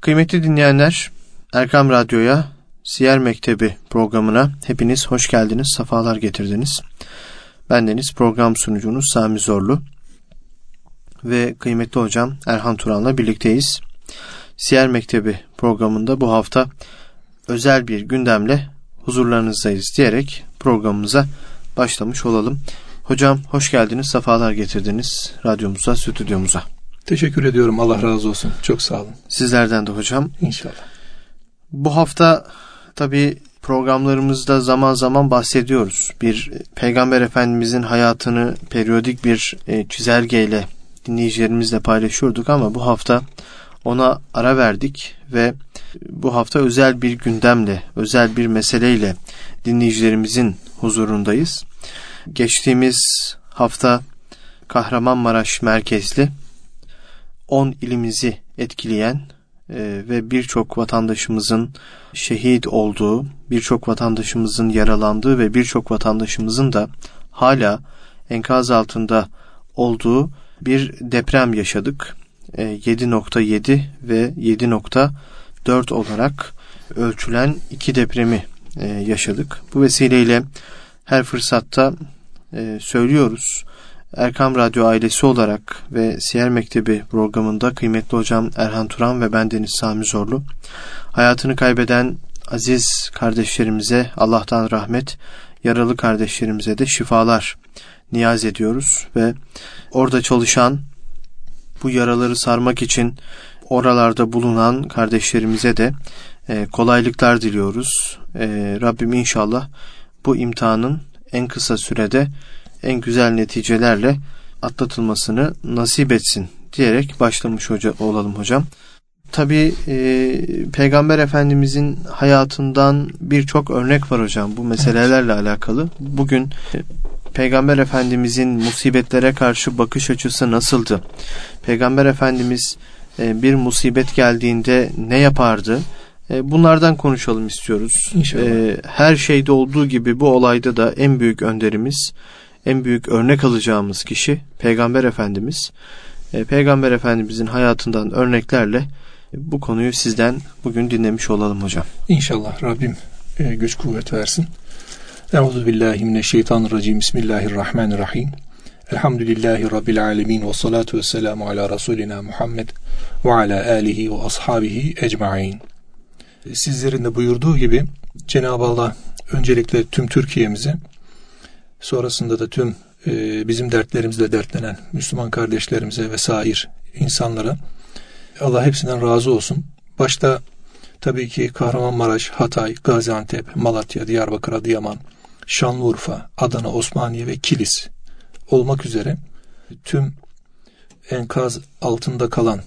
Kıymetli dinleyenler, Erkam Radyo'ya, Siyer Mektebi programına hepiniz hoş geldiniz, sefalar getirdiniz. Bendeniz program sunucunuz Sami Zorlu ve kıymetli hocam Erhan Turan'la birlikteyiz. Siyer Mektebi programında bu hafta özel bir gündemle huzurlarınızdayız diyerek programımıza başlamış olalım. Hocam hoş geldiniz, sefalar getirdiniz radyomuza, stüdyomuza. Teşekkür ediyorum. Allah razı olsun. Çok sağ olun. Sizlerden de hocam. İnşallah. Bu hafta tabi programlarımızda zaman zaman bahsediyoruz. Bir Peygamber Efendimizin hayatını periyodik bir e, çizelgeyle dinleyicilerimizle paylaşıyorduk ama bu hafta ona ara verdik ve bu hafta özel bir gündemle, özel bir meseleyle dinleyicilerimizin huzurundayız. Geçtiğimiz hafta Kahramanmaraş merkezli 10 ilimizi etkileyen e, ve birçok vatandaşımızın şehit olduğu, birçok vatandaşımızın yaralandığı ve birçok vatandaşımızın da hala enkaz altında olduğu bir deprem yaşadık. 7.7 e, ve 7.4 olarak ölçülen iki depremi e, yaşadık. Bu vesileyle her fırsatta söylüyoruz. Erkam Radyo ailesi olarak ve Siyer Mektebi programında kıymetli hocam Erhan Turan ve bendeniz Sami Zorlu hayatını kaybeden aziz kardeşlerimize Allah'tan rahmet, yaralı kardeşlerimize de şifalar niyaz ediyoruz ve orada çalışan bu yaraları sarmak için oralarda bulunan kardeşlerimize de e, kolaylıklar diliyoruz. E, Rabbim inşallah bu imtihanın en kısa sürede en güzel neticelerle atlatılmasını nasip etsin diyerek başlamış hoca, olalım hocam. Tabi e, Peygamber Efendimizin hayatından birçok örnek var hocam bu meselelerle evet. alakalı. Bugün e, Peygamber Efendimizin musibetlere karşı bakış açısı nasıldı? Peygamber Efendimiz e, bir musibet geldiğinde ne yapardı? E, bunlardan konuşalım istiyoruz. İnşallah. E, her şeyde olduğu gibi bu olayda da en büyük önderimiz en büyük örnek alacağımız kişi Peygamber Efendimiz. E, Peygamber Efendimizin hayatından örneklerle bu konuyu sizden bugün dinlemiş olalım hocam. İnşallah Rabbim e, güç kuvvet versin. Euzu billahi mineşşeytanirracim. Bismillahirrahmanirrahim. Elhamdülillahi Rabbil alemin ve salatu ve selamu ala Resulina Muhammed ve ala alihi ve ashabihi ecmain. Sizlerin de buyurduğu gibi Cenab-ı Allah öncelikle tüm Türkiye'mize sonrasında da tüm e, bizim dertlerimizle dertlenen Müslüman kardeşlerimize vesair insanlara Allah hepsinden razı olsun. Başta tabii ki Kahramanmaraş, Hatay, Gaziantep, Malatya, Diyarbakır, Adıyaman, Şanlıurfa, Adana, Osmaniye ve Kilis olmak üzere tüm enkaz altında kalan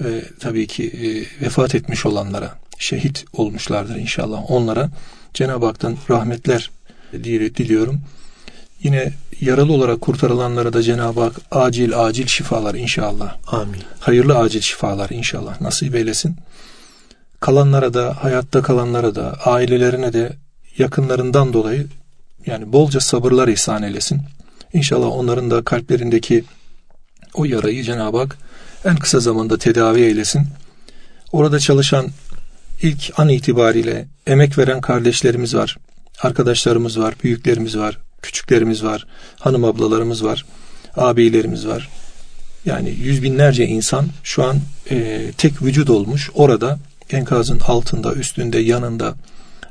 ve tabii ki e, vefat etmiş olanlara, şehit olmuşlardır inşallah. Onlara Cenab-ı Hak'tan rahmetler diliyorum. Yine yaralı olarak kurtarılanlara da Cenab-ı Hak acil acil şifalar inşallah. Amin. Hayırlı acil şifalar inşallah nasip eylesin. Kalanlara da, hayatta kalanlara da, ailelerine de yakınlarından dolayı yani bolca sabırlar ihsan eylesin. İnşallah onların da kalplerindeki o yarayı Cenab-ı Hak en kısa zamanda tedavi eylesin. Orada çalışan ilk an itibariyle emek veren kardeşlerimiz var, arkadaşlarımız var, büyüklerimiz var, küçüklerimiz var, hanım ablalarımız var, abilerimiz var. Yani yüz binlerce insan şu an e, tek vücut olmuş orada enkazın altında, üstünde, yanında,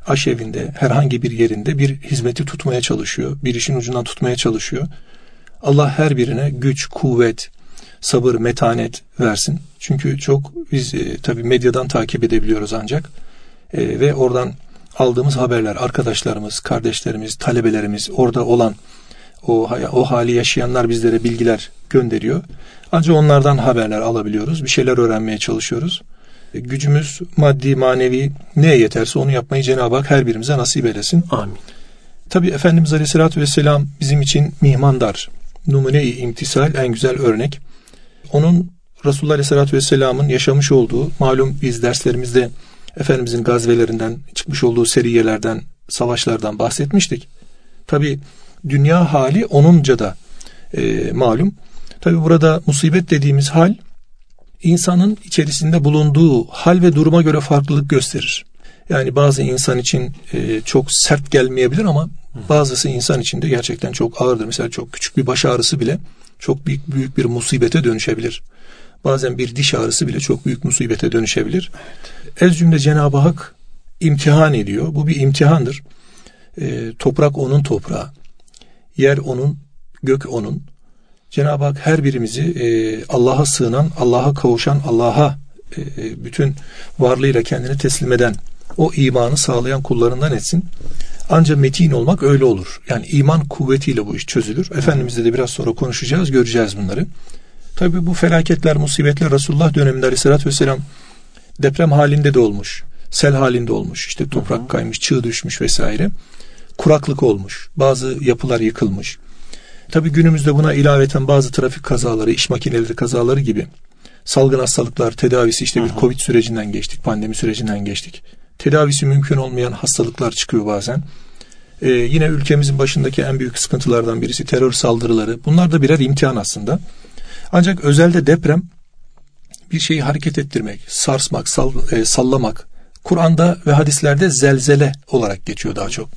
aşevinde, herhangi bir yerinde bir hizmeti tutmaya çalışıyor. Bir işin ucundan tutmaya çalışıyor. Allah her birine güç, kuvvet, sabır, metanet versin. Çünkü çok biz e, tabi medyadan takip edebiliyoruz ancak e, ve oradan aldığımız haberler, arkadaşlarımız, kardeşlerimiz, talebelerimiz, orada olan o, o hali yaşayanlar bizlere bilgiler gönderiyor. Ancak onlardan haberler alabiliyoruz. Bir şeyler öğrenmeye çalışıyoruz. E, gücümüz maddi, manevi neye yeterse onu yapmayı Cenab-ı Hak her birimize nasip eylesin. Amin. Tabi Efendimiz Aleyhisselatü Vesselam bizim için mihmandar. Numune-i imtisal en güzel örnek. Onun Resulullah Aleyhisselatü Vesselam'ın yaşamış olduğu malum biz derslerimizde Efendimizin gazvelerinden, çıkmış olduğu seriyelerden, savaşlardan bahsetmiştik. Tabi dünya hali onunca da e, malum. Tabi burada musibet dediğimiz hal insanın içerisinde bulunduğu hal ve duruma göre farklılık gösterir. Yani bazı insan için e, çok sert gelmeyebilir ama bazısı insan için de gerçekten çok ağırdır. Mesela çok küçük bir baş ağrısı bile çok büyük büyük bir musibete dönüşebilir. Bazen bir diş ağrısı bile çok büyük musibete dönüşebilir. Evet. Ez cümle Cenab-ı Hak imtihan ediyor. Bu bir imtihandır. E, toprak onun toprağı. Yer onun, gök onun. Cenab-ı Hak her birimizi e, Allah'a sığınan, Allah'a kavuşan, Allah'a e, e, bütün varlığıyla kendini teslim eden, o imanı sağlayan kullarından etsin. Ancak metin olmak öyle olur. Yani iman kuvvetiyle bu iş çözülür. Efendimizle de biraz sonra konuşacağız, göreceğiz bunları. Tabi bu felaketler, musibetler Resulullah döneminde aleyhissalatü vesselam deprem halinde de olmuş. Sel halinde olmuş. İşte toprak kaymış, çığ düşmüş vesaire. Kuraklık olmuş. Bazı yapılar yıkılmış. Tabi günümüzde buna ilaveten bazı trafik kazaları, iş makineleri kazaları gibi salgın hastalıklar tedavisi işte bir Covid sürecinden geçtik, pandemi sürecinden geçtik. Tedavisi mümkün olmayan hastalıklar çıkıyor bazen. Ee, yine ülkemizin başındaki en büyük sıkıntılardan birisi terör saldırıları. Bunlar da birer imtihan aslında. Ancak özelde deprem bir şeyi hareket ettirmek, sarsmak, sall, e, sallamak. Kur'an'da ve hadislerde zelzele olarak geçiyor daha çok.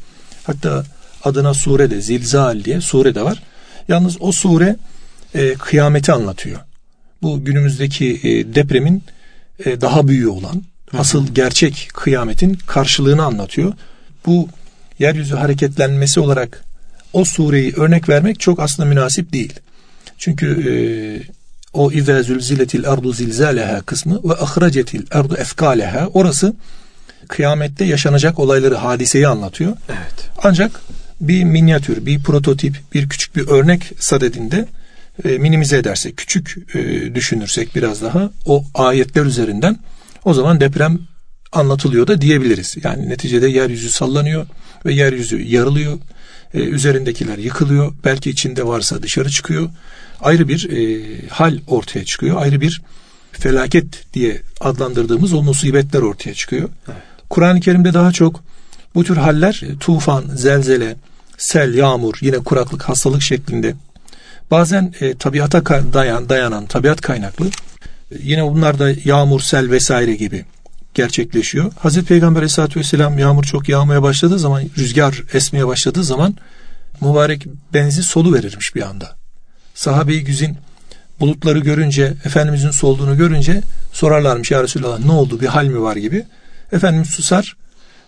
Hatta adına surede zilzal diye sure de var. Yalnız o sure e, kıyameti anlatıyor. Bu günümüzdeki e, depremin e, daha büyüğü olan asıl gerçek kıyametin karşılığını anlatıyor. Bu yeryüzü hareketlenmesi olarak o sureyi örnek vermek çok aslında münasip değil. Çünkü e, o izâ zülziletil ardu zilzâleha kısmı ve ahracetil ardu efkâleha orası kıyamette yaşanacak olayları, hadiseyi anlatıyor. Evet. Ancak bir minyatür, bir prototip, bir küçük bir örnek sadedinde e, minimize edersek, küçük e, düşünürsek biraz daha o ayetler üzerinden o zaman deprem anlatılıyor da diyebiliriz. Yani neticede yeryüzü sallanıyor ve yeryüzü yarılıyor. E, üzerindekiler yıkılıyor. Belki içinde varsa dışarı çıkıyor. Ayrı bir e, hal ortaya çıkıyor. Ayrı bir felaket diye adlandırdığımız o musibetler ortaya çıkıyor. Evet. Kur'an-ı Kerim'de daha çok bu tür haller e, tufan, zelzele, sel, yağmur, yine kuraklık, hastalık şeklinde bazen e, tabiata dayan, dayanan, tabiat kaynaklı e, yine bunlar da yağmur, sel vesaire gibi gerçekleşiyor. Hazreti Peygamber Aleyhisselatü Vesselam yağmur çok yağmaya başladığı zaman, rüzgar esmeye başladığı zaman mübarek benzi solu verirmiş bir anda. Sahabe-i güzin bulutları görünce, Efendimizin solduğunu görünce sorarlarmış ya Resulallah ne oldu bir hal mi var gibi. Efendimiz susar.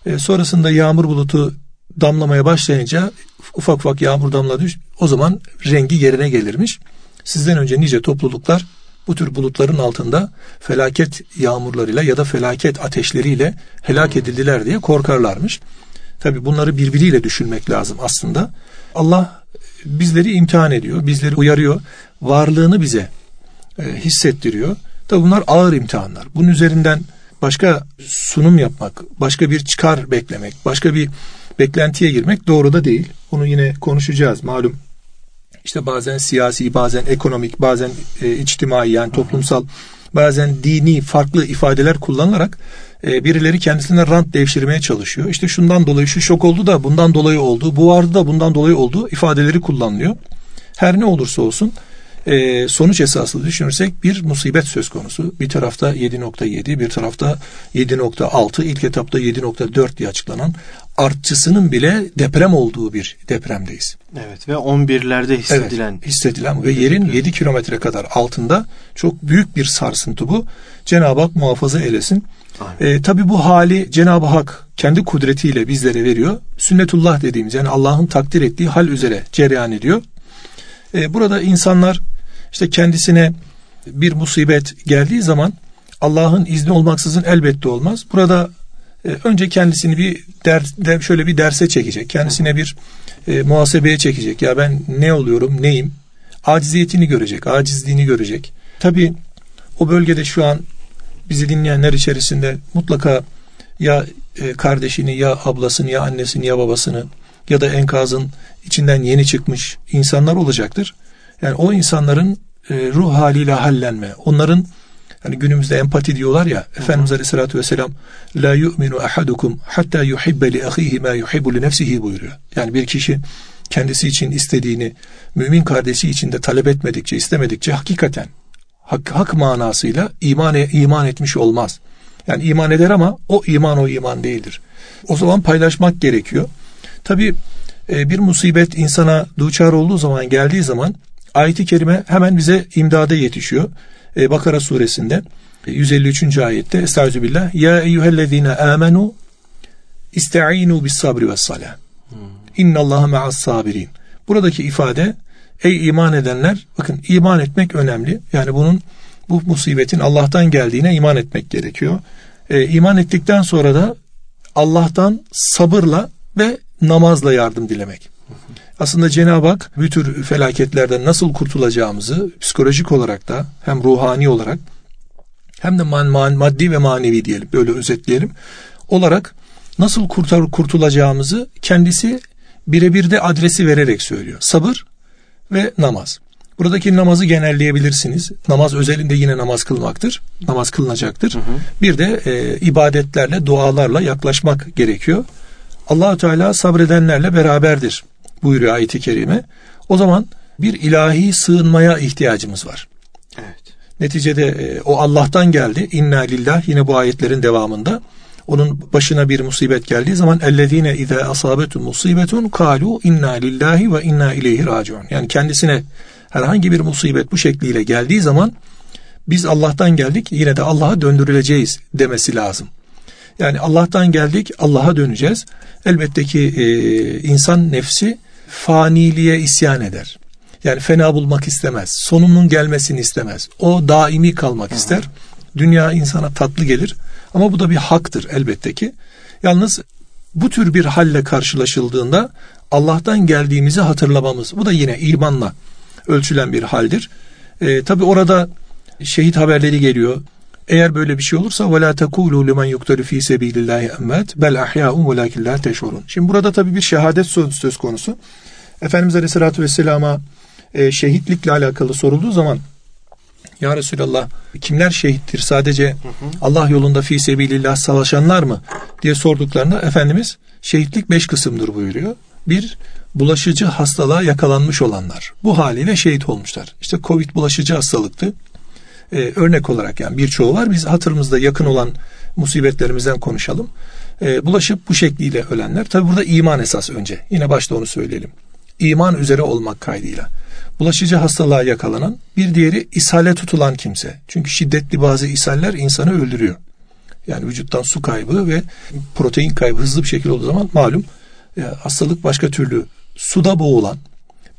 E, sonrasında yağmur bulutu damlamaya başlayınca ufak ufak yağmur damladı. O zaman rengi yerine gelirmiş. Sizden önce nice topluluklar bu tür bulutların altında felaket yağmurlarıyla ya da felaket ateşleriyle helak edildiler diye korkarlarmış. Tabi bunları birbiriyle düşünmek lazım aslında. Allah bizleri imtihan ediyor, bizleri uyarıyor, varlığını bize e, hissettiriyor. Tabi bunlar ağır imtihanlar. Bunun üzerinden başka sunum yapmak, başka bir çıkar beklemek, başka bir beklentiye girmek doğru da değil. Bunu yine konuşacağız malum. İşte bazen siyasi, bazen ekonomik, bazen e, içtimai yani toplumsal, bazen dini farklı ifadeler kullanılarak e, birileri kendisine rant devşirmeye çalışıyor. İşte şundan dolayı şu şok oldu da bundan dolayı oldu, bu vardı da bundan dolayı oldu ifadeleri kullanılıyor. Her ne olursa olsun e, sonuç esaslı düşünürsek bir musibet söz konusu. Bir tarafta 7.7 bir tarafta 7.6 ilk etapta 7.4 diye açıklanan artçısının bile deprem olduğu bir depremdeyiz. Evet ve 11'lerde hissedilen. Evet, hissedilen ve yerin 7 kilometre kadar altında çok büyük bir sarsıntı bu. Cenab-ı Hak muhafaza eylesin. E, tabii bu hali Cenab-ı Hak kendi kudretiyle bizlere veriyor. Sünnetullah dediğimiz yani Allah'ın takdir ettiği hal üzere cereyan ediyor. E, burada insanlar işte kendisine bir musibet geldiği zaman Allah'ın izni olmaksızın elbette olmaz. Burada e, önce kendisini bir ders, der, şöyle bir derse çekecek. Kendisine bir e, muhasebeye çekecek. Ya ben ne oluyorum, neyim? Aciziyetini görecek, acizliğini görecek. Tabi o bölgede şu an bizi dinleyenler içerisinde mutlaka ya e, kardeşini ya ablasını ya annesini ya babasını ya da enkazın içinden yeni çıkmış insanlar olacaktır. Yani o insanların e, ruh haliyle hallenme, onların hani günümüzde empati diyorlar ya Hı-hı. Efendimiz Aleyhisselatü Vesselam la yu'minu ahadukum hatta yuhibbe li ahihi ma yuhibbu li nefsihi buyuruyor. Yani bir kişi kendisi için istediğini mümin kardeşi için de talep etmedikçe, istemedikçe hakikaten hak, hak manasıyla iman, iman etmiş olmaz. Yani iman eder ama o iman o iman değildir. O zaman paylaşmak gerekiyor. Tabi e, bir musibet insana duçar olduğu zaman geldiği zaman ayeti kerime hemen bize imdada yetişiyor. E, Bakara suresinde 153. E, ayette Estağfirullah Ya eyyühellezine amenu İste'inu bis sabri ve salah. İnnallaha ma'as sabirin. Buradaki ifade ey iman edenler bakın iman etmek önemli. Yani bunun bu musibetin Allah'tan geldiğine iman etmek gerekiyor. E, iman ettikten sonra da Allah'tan sabırla ve namazla yardım dilemek. Aslında Cenab-ı Hak bu tür felaketlerden nasıl kurtulacağımızı psikolojik olarak da hem ruhani olarak hem de man, man, maddi ve manevi diyelim böyle özetleyelim olarak nasıl kurtar, kurtulacağımızı kendisi birebir de adresi vererek söylüyor. Sabır ve namaz. Buradaki namazı genelleyebilirsiniz. Namaz özelinde yine namaz kılmaktır. Namaz kılınacaktır. Hı hı. Bir de e, ibadetlerle, dualarla yaklaşmak gerekiyor. Allahu Teala sabredenlerle beraberdir buyuruyor ayeti kerime. O zaman bir ilahi sığınmaya ihtiyacımız var. Evet. Neticede e, o Allah'tan geldi. İnna lillah yine bu ayetlerin devamında onun başına bir musibet geldiği zaman ellezine iza asabetu musibetun kalu inna lillahi ve inna ileyhi raciun. Yani kendisine herhangi bir musibet bu şekliyle geldiği zaman biz Allah'tan geldik yine de Allah'a döndürüleceğiz demesi lazım. Yani Allah'tan geldik Allah'a döneceğiz. Elbette ki e, insan nefsi faniliğe isyan eder. Yani fena bulmak istemez. Sonunun gelmesini istemez. O daimi kalmak ister. Dünya insana tatlı gelir. Ama bu da bir haktır elbette ki. Yalnız bu tür bir halle karşılaşıldığında Allah'tan geldiğimizi hatırlamamız. Bu da yine imanla ölçülen bir haldir. E, Tabi orada şehit haberleri geliyor. Eğer böyle bir şey olursa وَلَا تَكُولُوا لِمَنْ يُقْتَلُ ف۪ي سَب۪يلِ اللّٰهِ اَمَّتْ بَلْ اَحْيَاءٌ وَلَاكِنْ لَا تَشْعُرُونَ Şimdi burada tabi bir şehadet söz, söz konusu. Efendimiz Aleyhisselatü Vesselam'a e, şehitlikle alakalı sorulduğu zaman ya Resulallah kimler şehittir sadece hı hı. Allah yolunda fi sebilillah savaşanlar mı diye sorduklarında Efendimiz şehitlik beş kısımdır buyuruyor. Bir bulaşıcı hastalığa yakalanmış olanlar bu haliyle şehit olmuşlar. İşte Covid bulaşıcı hastalıktı. Ee, örnek olarak yani birçoğu var. Biz hatırımızda yakın olan musibetlerimizden konuşalım. Ee, bulaşıp bu şekliyle ölenler. Tabi burada iman esas önce. Yine başta onu söyleyelim. İman üzere olmak kaydıyla bulaşıcı hastalığa yakalanan, bir diğeri ishale tutulan kimse. Çünkü şiddetli bazı ishaller insanı öldürüyor. Yani vücuttan su kaybı ve protein kaybı hızlı bir şekilde olduğu zaman malum e, hastalık başka türlü suda boğulan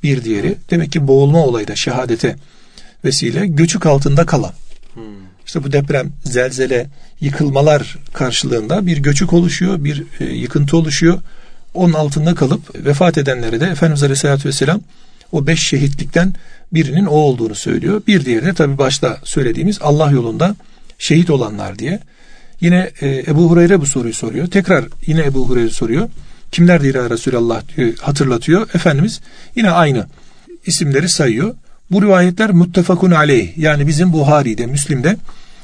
bir diğeri demek ki boğulma olayı da şehadete vesile göçük altında kalan. Hmm. İşte bu deprem, zelzele, yıkılmalar karşılığında bir göçük oluşuyor, bir e, yıkıntı oluşuyor. Onun altında kalıp vefat edenlere de Efendimiz Aleyhisselatü Vesselam o beş şehitlikten birinin o olduğunu söylüyor. Bir diğeri de tabi başta söylediğimiz Allah yolunda şehit olanlar diye. Yine e, Ebu Hureyre bu soruyu soruyor. Tekrar yine Ebu Hureyre soruyor. Kimlerdir ya Resulallah diyor, hatırlatıyor. Efendimiz yine aynı isimleri sayıyor. Bu rivayetler muttefakun aleyh yani bizim Buhari'de, Müslim'de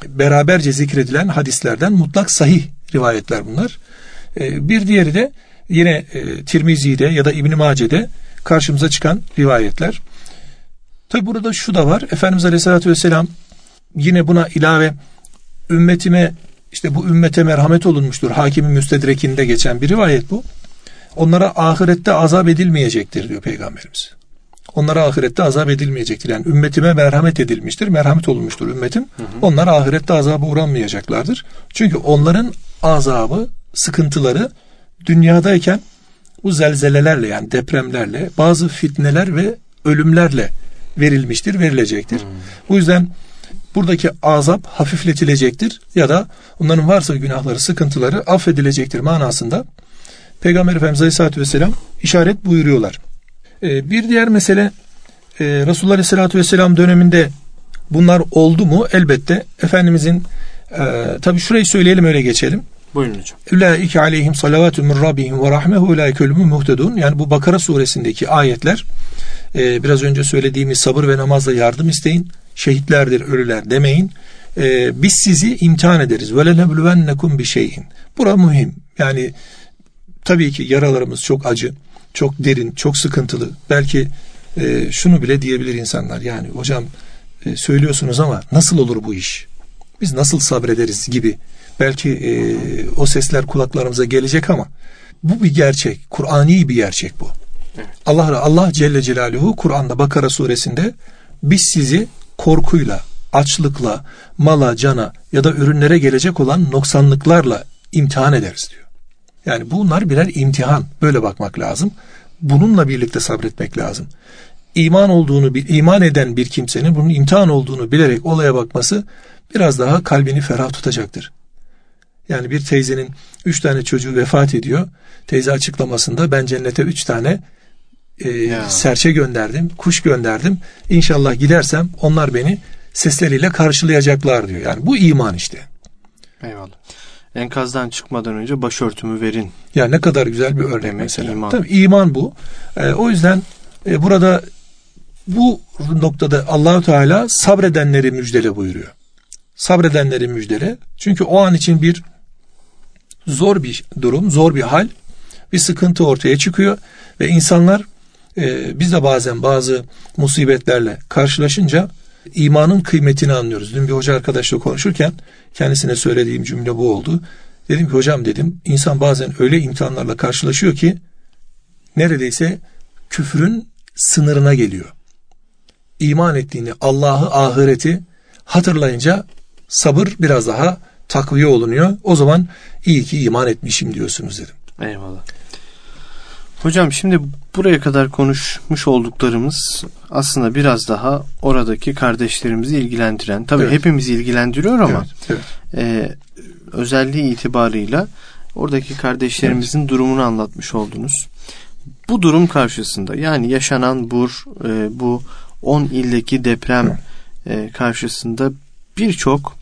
beraberce zikredilen hadislerden mutlak sahih rivayetler bunlar. E, bir diğeri de yine e, Tirmizi'de ya da İbn Mace'de karşımıza çıkan rivayetler. Tabi burada şu da var. Efendimiz Aleyhisselatü Vesselam yine buna ilave ümmetime işte bu ümmete merhamet olunmuştur. Hakimin müstedrekinde geçen bir rivayet bu. Onlara ahirette azap edilmeyecektir diyor Peygamberimiz. Onlara ahirette azap edilmeyecektir. Yani ümmetime merhamet edilmiştir. Merhamet olunmuştur ümmetim. Hı hı. Onlar ahirette azaba uğranmayacaklardır. Çünkü onların azabı, sıkıntıları dünyadayken bu zelzelelerle yani depremlerle bazı fitneler ve ölümlerle verilmiştir, verilecektir. Hmm. Bu yüzden buradaki azap hafifletilecektir ya da onların varsa günahları, sıkıntıları affedilecektir manasında Peygamber Efendimiz Aleyhisselatü Vesselam işaret buyuruyorlar. Ee, bir diğer mesele e, Resulullah Aleyhisselatü Vesselam döneminde bunlar oldu mu? Elbette Efendimizin e, tabi şurayı söyleyelim öyle geçelim. Buyurun hocam. Ulaike aleyhim salavatü min rabbihim ve rahmehu ulaike muhtedun. Yani bu Bakara suresindeki ayetler e, biraz önce söylediğimiz sabır ve namazla yardım isteyin. Şehitlerdir ölüler demeyin. E, biz sizi imtihan ederiz. Ve lenebluvennekum bir şeyin. Bura mühim. Yani tabii ki yaralarımız çok acı, çok derin, çok sıkıntılı. Belki e, şunu bile diyebilir insanlar. Yani hocam e, söylüyorsunuz ama nasıl olur bu iş? Biz nasıl sabrederiz gibi. Belki e, o sesler kulaklarımıza gelecek ama bu bir gerçek. Kur'ani bir gerçek bu. Evet. Allah Allah Celle Celaluhu Kur'an'da Bakara suresinde biz sizi korkuyla, açlıkla, mala, cana ya da ürünlere gelecek olan noksanlıklarla imtihan ederiz diyor. Yani bunlar birer imtihan. Böyle bakmak lazım. Bununla birlikte sabretmek lazım. İman olduğunu, iman eden bir kimsenin bunun imtihan olduğunu bilerek olaya bakması biraz daha kalbini ferah tutacaktır. Yani bir teyzenin üç tane çocuğu vefat ediyor. Teyze açıklamasında ben cennete üç tane e, serçe gönderdim, kuş gönderdim. İnşallah gidersem onlar beni sesleriyle karşılayacaklar diyor. Yani bu iman işte. Eyvallah. Enkazdan çıkmadan önce başörtümü verin. Ya ne kadar güzel bir örnek Demek mesela. Iman. Tabii iman bu. E, o yüzden e, burada bu noktada Allahu Teala sabredenleri müjdele buyuruyor. Sabredenleri müjdele. Çünkü o an için bir zor bir durum, zor bir hal, bir sıkıntı ortaya çıkıyor ve insanlar e, biz de bazen bazı musibetlerle karşılaşınca imanın kıymetini anlıyoruz. Dün bir hoca arkadaşla konuşurken kendisine söylediğim cümle bu oldu. Dedim ki hocam dedim insan bazen öyle imtihanlarla karşılaşıyor ki neredeyse küfrün sınırına geliyor. İman ettiğini, Allah'ı, ahireti hatırlayınca sabır biraz daha takviye olunuyor. O zaman iyi ki iman etmişim diyorsunuz dedim. Eyvallah. Hocam şimdi buraya kadar konuşmuş olduklarımız aslında biraz daha oradaki kardeşlerimizi ilgilendiren, tabii evet. hepimizi ilgilendiriyor ama evet, evet. E, özelliği itibarıyla oradaki kardeşlerimizin evet. durumunu anlatmış oldunuz. Bu durum karşısında yani yaşanan bu e, bu 10 ildeki deprem evet. e, karşısında birçok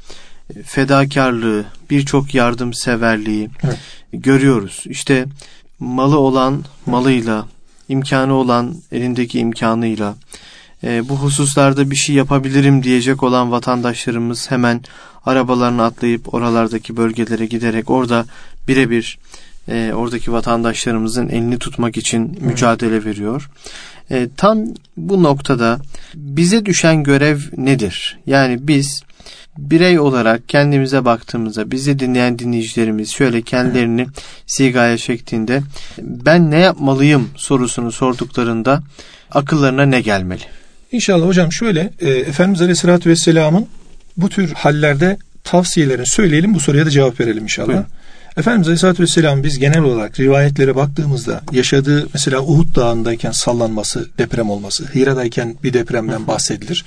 fedakarlığı, birçok yardımseverliği evet. görüyoruz. İşte malı olan malıyla, imkanı olan elindeki imkanıyla, e, bu hususlarda bir şey yapabilirim diyecek olan vatandaşlarımız hemen arabalarını atlayıp oralardaki bölgelere giderek orada birebir e, oradaki vatandaşlarımızın elini tutmak için mücadele veriyor. E, tam bu noktada bize düşen görev nedir? Yani biz birey olarak kendimize baktığımızda bizi dinleyen dinleyicilerimiz şöyle kendilerini sigaya çektiğinde ben ne yapmalıyım sorusunu sorduklarında akıllarına ne gelmeli? İnşallah hocam şöyle e, Efendimiz Aleyhisselatü Vesselam'ın bu tür hallerde tavsiyelerini söyleyelim bu soruya da cevap verelim inşallah. Buyurun. Efendimiz Aleyhisselatü Vesselam biz genel olarak rivayetlere baktığımızda yaşadığı mesela Uhud Dağı'ndayken sallanması, deprem olması, Hira'dayken bir depremden bahsedilir.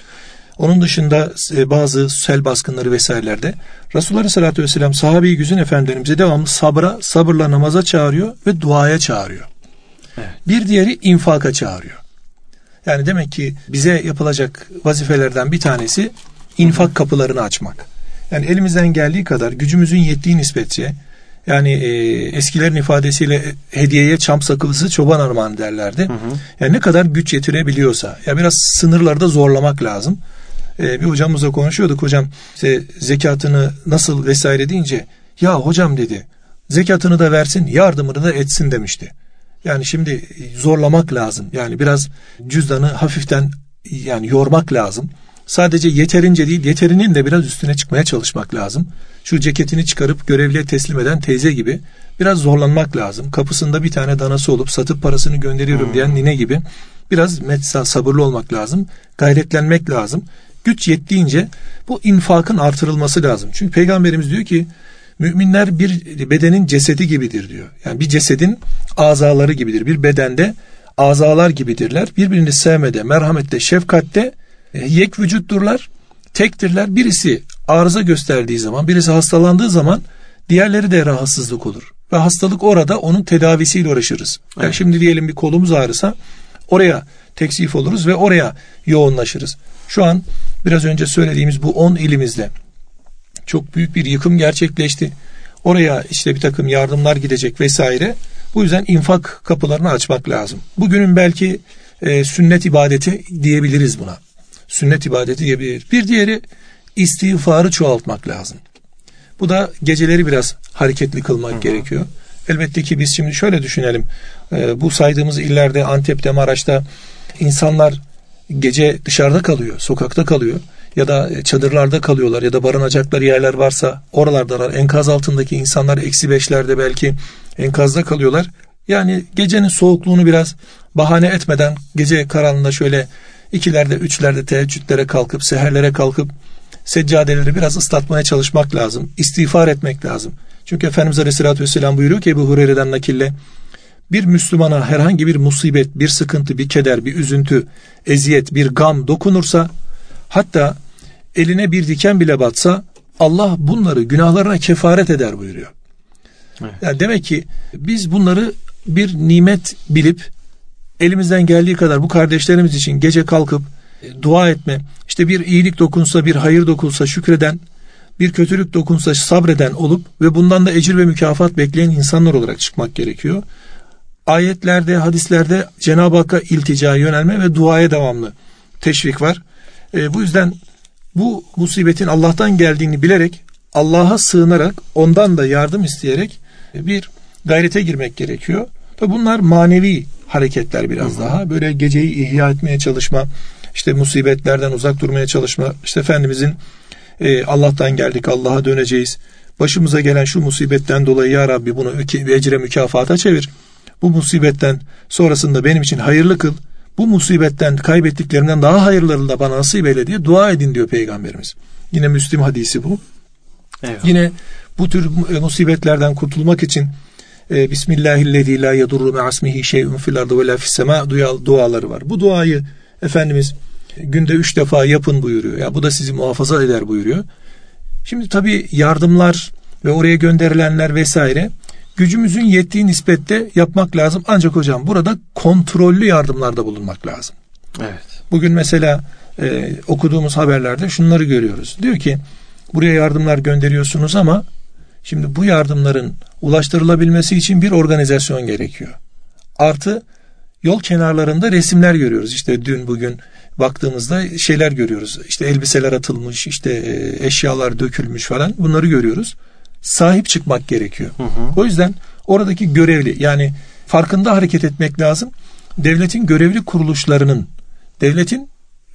Onun dışında e, bazı sel baskınları vesairelerde Resulullah Aleyhisselatü Vesselam sahabe-i güzün efendilerimize devamlı sabra, sabırla namaza çağırıyor ve duaya çağırıyor. Evet. Bir diğeri infaka çağırıyor. Yani demek ki bize yapılacak vazifelerden bir tanesi infak kapılarını açmak. Yani elimizden geldiği kadar gücümüzün yettiği nispetçe yani e, eskilerin ifadesiyle hediyeye çam sakılısı çoban armağanı derlerdi. Hı hı. Yani ne kadar güç yetirebiliyorsa ya biraz sınırlarda zorlamak lazım bir hocamızla konuşuyorduk. Hocam işte zekatını nasıl vesaire deyince ya hocam dedi zekatını da versin yardımını da etsin demişti. Yani şimdi zorlamak lazım. Yani biraz cüzdanı hafiften yani yormak lazım. Sadece yeterince değil yeterinin de biraz üstüne çıkmaya çalışmak lazım. Şu ceketini çıkarıp görevliye teslim eden teyze gibi biraz zorlanmak lazım. Kapısında bir tane danası olup satıp parasını gönderiyorum hmm. diyen nine gibi biraz sabırlı olmak lazım. Gayretlenmek lazım güç yettiğince bu infakın artırılması lazım. Çünkü peygamberimiz diyor ki müminler bir bedenin cesedi gibidir diyor. Yani bir cesedin azaları gibidir. Bir bedende azalar gibidirler. Birbirini sevmede, merhamette, şefkatte e, yek vücutturlar. Tektirler. Birisi arıza gösterdiği zaman, birisi hastalandığı zaman diğerleri de rahatsızlık olur. Ve hastalık orada onun tedavisiyle uğraşırız. Yani evet. şimdi diyelim bir kolumuz ağrısa oraya teksif oluruz ve oraya yoğunlaşırız. Şu an biraz önce söylediğimiz bu 10 ilimizde çok büyük bir yıkım gerçekleşti. Oraya işte bir takım yardımlar gidecek vesaire. Bu yüzden infak kapılarını açmak lazım. Bugünün belki e, sünnet ibadeti diyebiliriz buna. Sünnet ibadeti diyebiliriz. Bir diğeri istiğfarı çoğaltmak lazım. Bu da geceleri biraz hareketli kılmak Hı-hı. gerekiyor. Elbette ki biz şimdi şöyle düşünelim. E, bu saydığımız illerde Antep'te, Maraş'ta insanlar gece dışarıda kalıyor, sokakta kalıyor. ya da çadırlarda kalıyorlar ya da barınacakları yerler varsa oralardalar. Enkaz altındaki insanlar eksi beşlerde belki enkazda kalıyorlar. Yani gecenin soğukluğunu biraz bahane etmeden gece karanlığında şöyle ikilerde üçlerde teheccüdlere kalkıp seherlere kalkıp seccadeleri biraz ıslatmaya çalışmak lazım. İstiğfar etmek lazım. Çünkü Efendimiz Aleyhisselatü Vesselam buyuruyor ki Ebu Hureyre'den nakille bir Müslümana herhangi bir musibet, bir sıkıntı, bir keder, bir üzüntü, eziyet, bir gam dokunursa hatta eline bir diken bile batsa Allah bunları günahlarına kefaret eder buyuruyor. Evet. Yani demek ki biz bunları bir nimet bilip elimizden geldiği kadar bu kardeşlerimiz için gece kalkıp e, dua etme, işte bir iyilik dokunsa, bir hayır dokunsa şükreden, bir kötülük dokunsa sabreden olup ve bundan da ecir ve mükafat bekleyen insanlar olarak çıkmak gerekiyor. Ayetlerde, hadislerde Cenab-ı Hakk'a iltica yönelme ve duaya devamlı teşvik var. E, bu yüzden bu musibetin Allah'tan geldiğini bilerek Allah'a sığınarak ondan da yardım isteyerek e, bir gayrete girmek gerekiyor. Tabi bunlar manevi hareketler biraz daha. Böyle geceyi ihya etmeye çalışma, işte musibetlerden uzak durmaya çalışma. İşte Efendimizin e, Allah'tan geldik, Allah'a döneceğiz. Başımıza gelen şu musibetten dolayı ya Rabbi bunu ecre mükafata çevir. Bu musibetten sonrasında benim için hayırlı kıl. Bu musibetten kaybettiklerimden daha hayırlarını da bana nasip eyle diye dua edin diyor Peygamberimiz. Yine Müslim hadisi bu. Evet. Yine bu tür musibetlerden kurtulmak için e, Bismillahillezî la yedurru me'asmihi şey'un fil ardı ve la fis sema duaları var. Bu duayı Efendimiz günde üç defa yapın buyuruyor. Ya bu da sizi muhafaza eder buyuruyor. Şimdi tabi yardımlar ve oraya gönderilenler vesaire gücümüzün yettiği nispette yapmak lazım. Ancak hocam burada kontrollü yardımlarda bulunmak lazım. Evet. Bugün mesela e, okuduğumuz haberlerde şunları görüyoruz. Diyor ki buraya yardımlar gönderiyorsunuz ama şimdi bu yardımların ulaştırılabilmesi için bir organizasyon gerekiyor. Artı yol kenarlarında resimler görüyoruz. İşte dün bugün baktığımızda şeyler görüyoruz. İşte elbiseler atılmış, işte e, eşyalar dökülmüş falan bunları görüyoruz. Sahip çıkmak gerekiyor. Hı hı. O yüzden oradaki görevli yani farkında hareket etmek lazım. Devletin görevli kuruluşlarının, devletin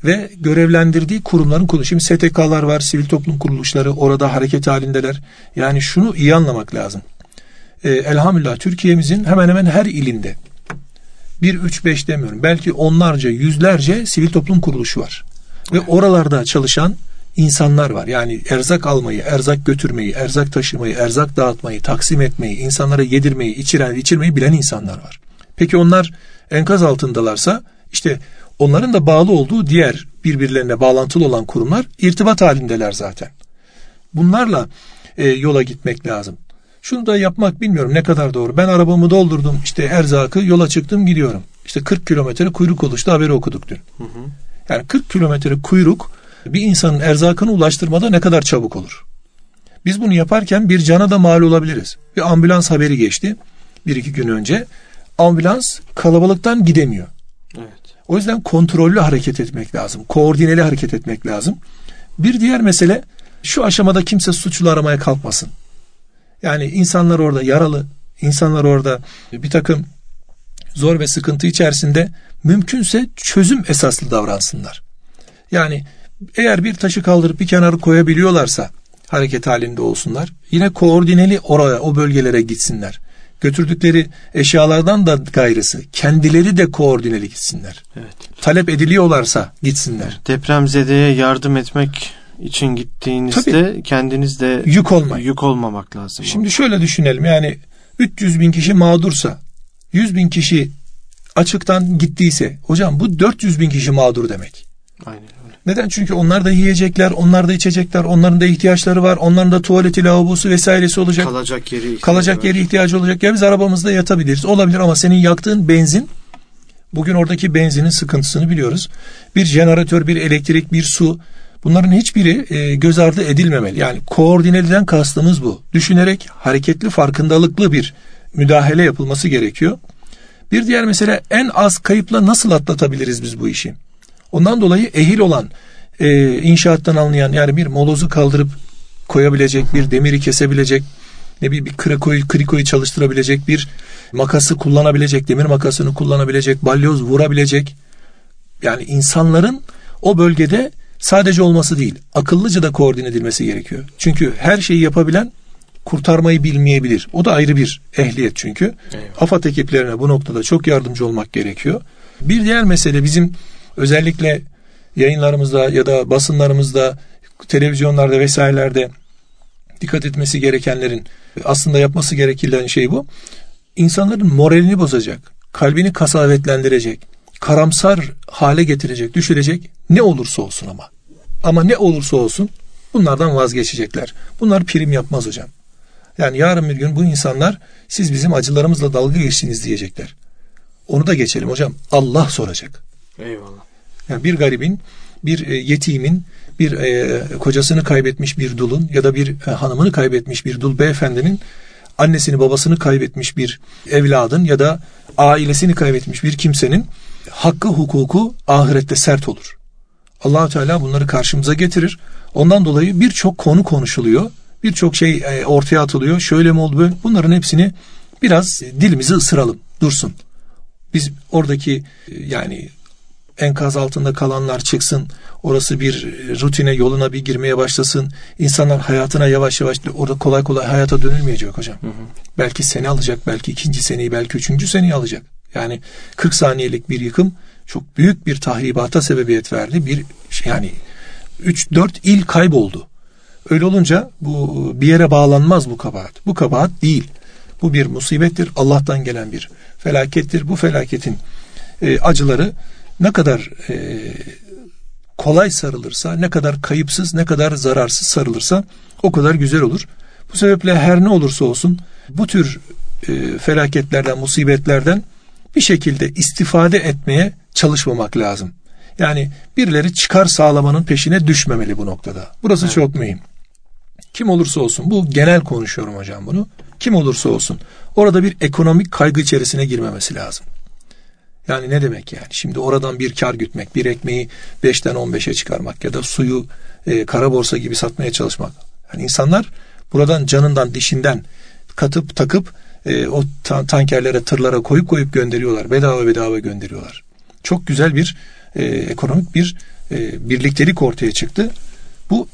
ve görevlendirdiği kurumların kuruluşu. Şimdi STK'lar var, sivil toplum kuruluşları orada hareket halindeler. Yani şunu iyi anlamak lazım. Ee, elhamdülillah Türkiye'mizin hemen hemen her ilinde bir, üç, beş demiyorum. Belki onlarca, yüzlerce sivil toplum kuruluşu var. Ve oralarda çalışan insanlar var. Yani erzak almayı, erzak götürmeyi, erzak taşımayı, erzak dağıtmayı, taksim etmeyi, insanlara yedirmeyi, içiren, içirmeyi bilen insanlar var. Peki onlar enkaz altındalarsa işte onların da bağlı olduğu diğer birbirlerine bağlantılı olan kurumlar irtibat halindeler zaten. Bunlarla e, yola gitmek lazım. Şunu da yapmak bilmiyorum ne kadar doğru. Ben arabamı doldurdum işte erzakı yola çıktım gidiyorum. İşte 40 kilometre kuyruk oluştu haberi okuduk dün. Hı hı. Yani 40 kilometre kuyruk bir insanın erzakını ulaştırmada ne kadar çabuk olur. Biz bunu yaparken bir cana da mal olabiliriz. Bir ambulans haberi geçti bir iki gün önce. Ambulans kalabalıktan gidemiyor. Evet. O yüzden kontrollü hareket etmek lazım. Koordineli hareket etmek lazım. Bir diğer mesele şu aşamada kimse suçlu aramaya kalkmasın. Yani insanlar orada yaralı, insanlar orada bir takım zor ve sıkıntı içerisinde mümkünse çözüm esaslı davransınlar. Yani eğer bir taşı kaldırıp bir kenarı koyabiliyorlarsa hareket halinde olsunlar. Yine koordineli oraya o bölgelere gitsinler. Götürdükleri eşyalardan da gayrısı kendileri de koordineli gitsinler. Evet. Talep ediliyorlarsa gitsinler. Depremzedeye yardım etmek için gittiğinizde Tabii, kendiniz de yük olmayın. Yük olmamak lazım. Şimdi şöyle düşünelim yani 300 bin kişi mağdursa 100 bin kişi açıktan gittiyse hocam bu 400 bin kişi mağdur demek. Aynen. Neden? Çünkü onlar da yiyecekler, onlar da içecekler, onların da ihtiyaçları var. Onların da tuvaleti, lavabosu vesairesi olacak. Kalacak yeri ihtiyacı Kalacak yeri ihtiyacı olacak. Ya biz arabamızda yatabiliriz. Olabilir ama senin yaktığın benzin bugün oradaki benzinin sıkıntısını biliyoruz. Bir jeneratör, bir elektrik, bir su Bunların hiçbiri e, göz ardı edilmemeli. Yani koordineliden kastımız bu. Düşünerek hareketli, farkındalıklı bir müdahale yapılması gerekiyor. Bir diğer mesele en az kayıpla nasıl atlatabiliriz biz bu işi? Ondan dolayı ehil olan, e, inşaattan anlayan yani bir molozu kaldırıp koyabilecek, bir demiri kesebilecek, ne bir, bir krikoyu, krikoyu çalıştırabilecek, bir makası kullanabilecek, demir makasını kullanabilecek, balyoz vurabilecek. Yani insanların o bölgede sadece olması değil, akıllıca da koordine edilmesi gerekiyor. Çünkü her şeyi yapabilen kurtarmayı bilmeyebilir. O da ayrı bir ehliyet çünkü. Eyvallah. AFAD ekiplerine bu noktada çok yardımcı olmak gerekiyor. Bir diğer mesele bizim özellikle yayınlarımızda ya da basınlarımızda, televizyonlarda vesairelerde dikkat etmesi gerekenlerin aslında yapması gereken şey bu. İnsanların moralini bozacak, kalbini kasavetlendirecek, karamsar hale getirecek, düşürecek ne olursa olsun ama. Ama ne olursa olsun bunlardan vazgeçecekler. Bunlar prim yapmaz hocam. Yani yarın bir gün bu insanlar siz bizim acılarımızla dalga geçtiniz diyecekler. Onu da geçelim hocam. Allah soracak. Eyvallah. Yani bir garibin, bir e, yetimin, bir e, kocasını kaybetmiş bir dulun ya da bir e, hanımını kaybetmiş bir dul beyefendinin annesini babasını kaybetmiş bir evladın ya da ailesini kaybetmiş bir kimsenin hakkı hukuku ahirette sert olur. Allahü Teala bunları karşımıza getirir. Ondan dolayı birçok konu konuşuluyor. Birçok şey ortaya atılıyor. Şöyle mi oldu böyle? Bunların hepsini biraz dilimizi ısıralım. Dursun. Biz oradaki yani enkaz altında kalanlar çıksın. Orası bir rutine yoluna bir girmeye başlasın. İnsanlar hayatına yavaş yavaş orada kolay kolay hayata dönülmeyecek hocam. Hı hı. Belki seni alacak, belki ikinci seneyi, belki üçüncü seneyi alacak. Yani 40 saniyelik bir yıkım çok büyük bir tahribata sebebiyet verdi. Bir yani 3-4 il kayboldu. Öyle olunca bu bir yere bağlanmaz bu kabahat. Bu kabahat değil. Bu bir musibettir. Allah'tan gelen bir felakettir. Bu felaketin e, acıları ne kadar e, kolay sarılırsa, ne kadar kayıpsız, ne kadar zararsız sarılırsa o kadar güzel olur. Bu sebeple her ne olursa olsun bu tür e, felaketlerden, musibetlerden bir şekilde istifade etmeye çalışmamak lazım. Yani birileri çıkar sağlamanın peşine düşmemeli bu noktada. Burası evet. çok mühim. Kim olursa olsun bu genel konuşuyorum hocam bunu. Kim olursa olsun orada bir ekonomik kaygı içerisine girmemesi lazım. Yani ne demek yani? Şimdi oradan bir kar gütmek, bir ekmeği 5'ten 15'e çıkarmak ya da suyu e, kara borsa gibi satmaya çalışmak. Yani insanlar buradan canından, dişinden katıp takıp e, o ta- tankerlere, tırlara koyup koyup gönderiyorlar. Bedava bedava gönderiyorlar. Çok güzel bir e, ekonomik bir e, birliktelik ortaya çıktı. Bu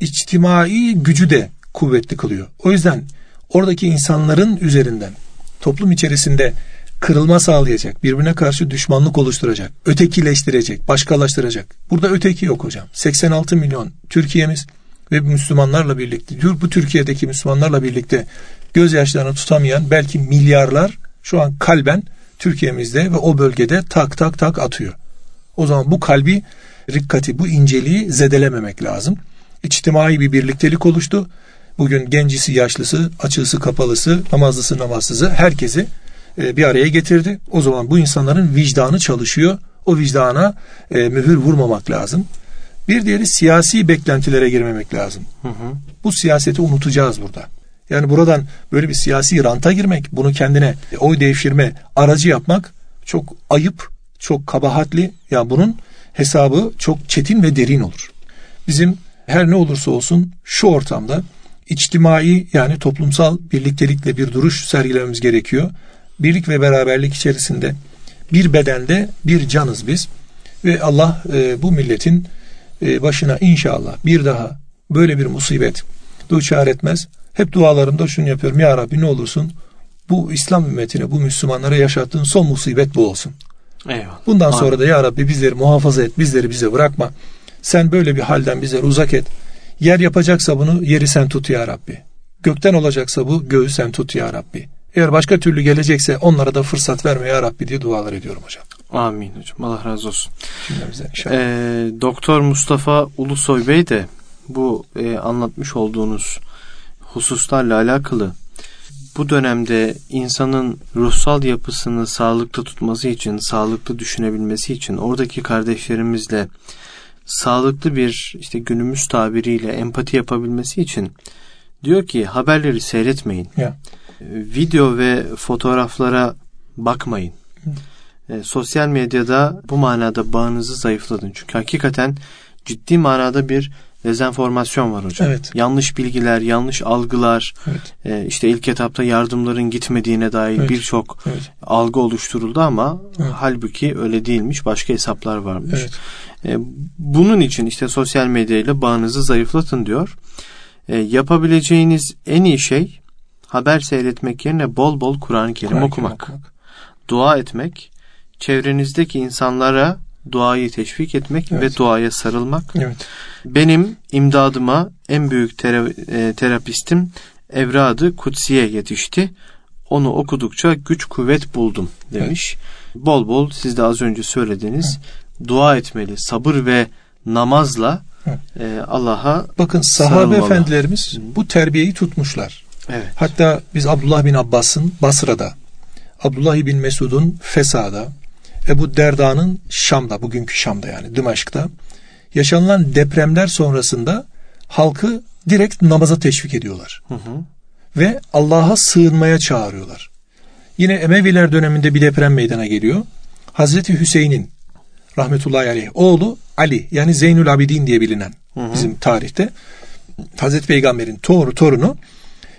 içtimai gücü de kuvvetli kılıyor. O yüzden oradaki insanların üzerinden toplum içerisinde kırılma sağlayacak, birbirine karşı düşmanlık oluşturacak, ötekileştirecek, başkalaştıracak. Burada öteki yok hocam. 86 milyon Türkiye'miz ve Müslümanlarla birlikte, bu Türkiye'deki Müslümanlarla birlikte gözyaşlarını tutamayan belki milyarlar şu an kalben Türkiye'mizde ve o bölgede tak tak tak atıyor. O zaman bu kalbi rikkati, bu inceliği zedelememek lazım. İçtimai bir birliktelik oluştu. Bugün gencisi, yaşlısı, açısı, kapalısı, namazlısı, namazsızı herkesi bir araya getirdi. O zaman bu insanların vicdanı çalışıyor. O vicdana e, mühür vurmamak lazım. Bir diğeri siyasi beklentilere girmemek lazım. Hı hı. Bu siyaseti unutacağız burada. Yani buradan böyle bir siyasi ranta girmek, bunu kendine oy devşirme aracı yapmak çok ayıp, çok kabahatli. Ya yani bunun hesabı çok çetin ve derin olur. Bizim her ne olursa olsun şu ortamda içtimai yani toplumsal birliktelikle bir duruş sergilememiz gerekiyor birlik ve beraberlik içerisinde bir bedende bir canız biz ve Allah e, bu milletin e, başına inşallah bir daha böyle bir musibet duçar etmez. Hep dualarımda şunu yapıyorum. Ya Rabbi ne olursun bu İslam ümmetine, bu Müslümanlara yaşattığın son musibet bu olsun. Eyvallah. Bundan Amin. sonra da Ya Rabbi bizleri muhafaza et, bizleri bize bırakma. Sen böyle bir halden bizleri uzak et. Yer yapacaksa bunu yeri sen tut Ya Rabbi. Gökten olacaksa bu göğü sen tut Ya Rabbi. Eğer başka türlü gelecekse onlara da fırsat verme ya Rabbi diye dualar ediyorum hocam. Amin hocam. Allah razı olsun. Ee, Doktor Mustafa Ulusoy Bey de bu e, anlatmış olduğunuz hususlarla alakalı bu dönemde insanın ruhsal yapısını sağlıklı tutması için, sağlıklı düşünebilmesi için oradaki kardeşlerimizle sağlıklı bir işte günümüz tabiriyle empati yapabilmesi için diyor ki haberleri seyretmeyin. Ya video ve fotoğraflara bakmayın. E, sosyal medyada bu manada bağınızı zayıfladın. Çünkü hakikaten ciddi manada bir dezenformasyon var hocam. Evet. Yanlış bilgiler, yanlış algılar, Evet. e, işte ilk etapta yardımların gitmediğine dair Evet. birçok Evet. algı oluşturuldu ama Evet. halbuki öyle değilmiş. Başka hesaplar varmış. Evet. E, bunun için işte sosyal medyayla bağınızı zayıflatın diyor. E, yapabileceğiniz en iyi şey haber seyretmek yerine bol bol Kur'an-ı Kerim Kur'an-ı okumak, okumak. dua etmek, çevrenizdeki insanlara duayı teşvik etmek Evet. ve duaya sarılmak. Evet. Benim imdadıma en büyük tera- e, terapistim Evradı Kutsiye yetişti. Onu okudukça güç kuvvet buldum demiş. Bol bol siz de az önce söylediğiniz dua etmeli. Sabır ve namazla Evet. e, Allah'a Bakın sahabe Sarılmalı. efendilerimiz bu terbiyeyi tutmuşlar. Evet. Hatta biz Abdullah bin Abbas'ın Basra'da, Abdullah bin Mesud'un Fesa'da, Ebu Derda'nın Şam'da, bugünkü Şam'da yani Dımaşk'ta yaşanılan depremler sonrasında halkı direkt namaza teşvik ediyorlar. Hı hı. Ve Allah'a sığınmaya çağırıyorlar. Yine Emeviler döneminde bir deprem meydana geliyor. Hazreti Hüseyin'in rahmetullahi aleyh oğlu Ali yani Zeynül Abidin diye bilinen hı. bizim tarihte Hazreti Peygamber'in toru torunu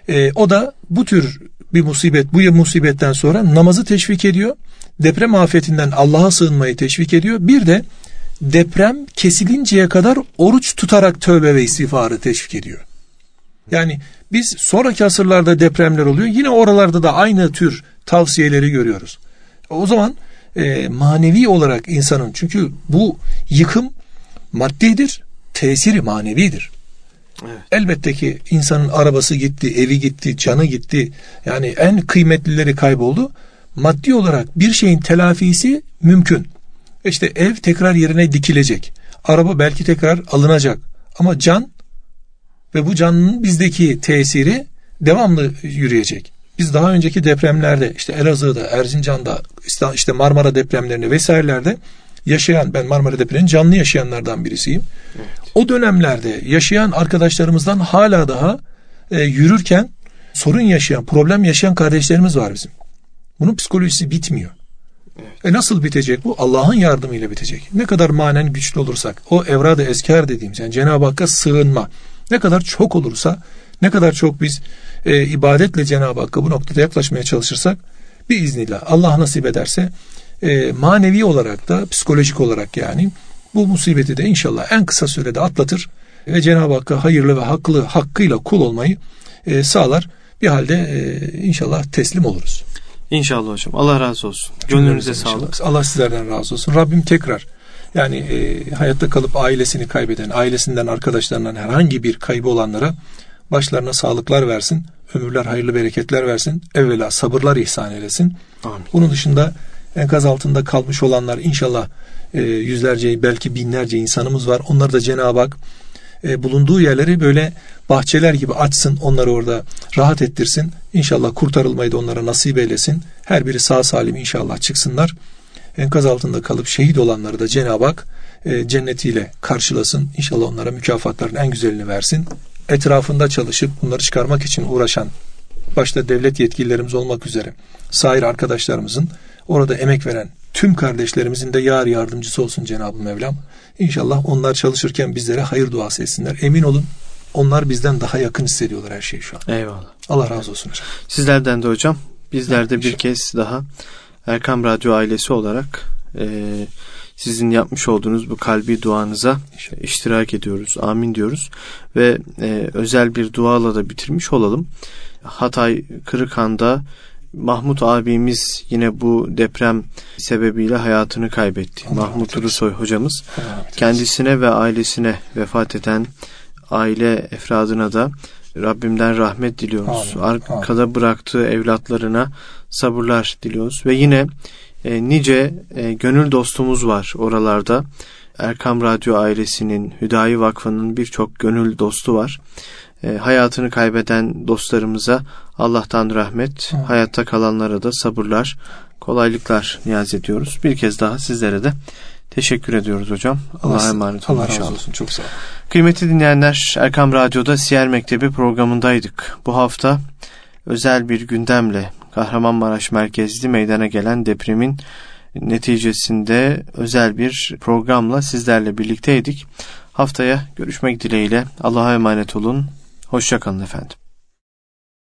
e, o da bu tür bir musibet bu musibetten sonra namazı teşvik ediyor. Deprem afetinden Allah'a sığınmayı teşvik ediyor. Bir de deprem kesilinceye kadar oruç tutarak tövbe ve istiğfarı teşvik ediyor. Yani biz sonraki asırlarda depremler oluyor. Yine oralarda da aynı tür tavsiyeleri görüyoruz. O zaman e, manevi olarak insanın çünkü bu yıkım maddidir, tesiri manevidir. Evet. Elbette ki insanın arabası gitti, evi gitti, canı gitti. Yani en kıymetlileri kayboldu. Maddi olarak bir şeyin telafisi mümkün. İşte ev tekrar yerine dikilecek. Araba belki tekrar alınacak. Ama can ve bu canın bizdeki tesiri devamlı yürüyecek. Biz daha önceki depremlerde işte Elazığ'da, Erzincan'da, işte Marmara depremlerinde vesairelerde yaşayan, ben Marmara depreminin canlı yaşayanlardan birisiyim. O dönemlerde yaşayan arkadaşlarımızdan hala daha e, yürürken sorun yaşayan, problem yaşayan kardeşlerimiz var bizim. Bunun psikolojisi bitmiyor. E nasıl bitecek bu? Allah'ın yardımıyla bitecek. Ne kadar manen güçlü olursak, o evrada esker dediğimiz yani Cenab-ı Hakk'a sığınma ne kadar çok olursa, ne kadar çok biz e, ibadetle Cenab-ı Hakk'a bu noktada yaklaşmaya çalışırsak, bir iznillah Allah nasip ederse e, manevi olarak da psikolojik olarak yani bu musibeti de inşallah en kısa sürede atlatır ve Cenab-ı Hakk'a hayırlı ve haklı hakkıyla kul olmayı e, sağlar. Bir halde e, inşallah teslim oluruz. İnşallah hocam. Allah razı olsun. Gönlünüze sağlık. Allah sizlerden razı olsun. Rabbim tekrar yani e, hayatta kalıp ailesini kaybeden, ailesinden, arkadaşlarından herhangi bir kaybı olanlara başlarına sağlıklar versin. Ömürler, hayırlı bereketler versin. Evvela sabırlar ihsan eylesin. Amin. Bunun dışında enkaz altında kalmış olanlar inşallah e, yüzlerce belki binlerce insanımız var. Onları da Cenab-ı Hak e, bulunduğu yerleri böyle bahçeler gibi açsın. Onları orada rahat ettirsin. İnşallah kurtarılmayı da onlara nasip eylesin. Her biri sağ salim inşallah çıksınlar. Enkaz altında kalıp şehit olanları da Cenab-ı Hak e, cennetiyle karşılasın. İnşallah onlara mükafatların en güzelini versin. Etrafında çalışıp bunları çıkarmak için uğraşan başta devlet yetkililerimiz olmak üzere sair arkadaşlarımızın orada emek veren tüm kardeşlerimizin de yar yardımcısı olsun Cenab-ı Mevlam. İnşallah onlar çalışırken bizlere hayır duası etsinler. Emin olun onlar bizden daha yakın hissediyorlar her şeyi şu an. Eyvallah. Allah razı olsun hocam. Sizlerden de hocam. Bizler de bir kez daha Erkam Radyo ailesi olarak e, sizin yapmış olduğunuz bu kalbi duanıza iştirak ediyoruz. Amin diyoruz. Ve e, özel bir duayla da bitirmiş olalım. Hatay Kırıkhan'da Mahmut abimiz yine bu deprem sebebiyle hayatını kaybetti. Allah Mahmut. Ulusoy hocamız Allah kendisine ve ailesine vefat eden aile efradına da Rabbimden rahmet diliyoruz. Amin, Arkada bıraktığı evlatlarına sabırlar diliyoruz. Ve yine e, nice e, gönül dostumuz var oralarda. Erkam Radyo ailesinin, Hüdayi Vakfı'nın birçok gönül dostu var. E, hayatını kaybeden dostlarımıza Allah'tan rahmet, Amin. hayatta kalanlara da sabırlar, kolaylıklar niyaz ediyoruz. Bir kez daha sizlere de teşekkür ediyoruz hocam. Allah'a emanet olun Allah razı olsun. Çok sağ olun. Kıymetli dinleyenler, Erkam Radyo'da Siyer Mektebi programındaydık. Bu hafta özel bir gündemle Kahramanmaraş merkezli meydana gelen depremin neticesinde özel bir programla sizlerle birlikteydik. Haftaya görüşmek dileğiyle Allah'a emanet olun. Hoşçakalın efendim.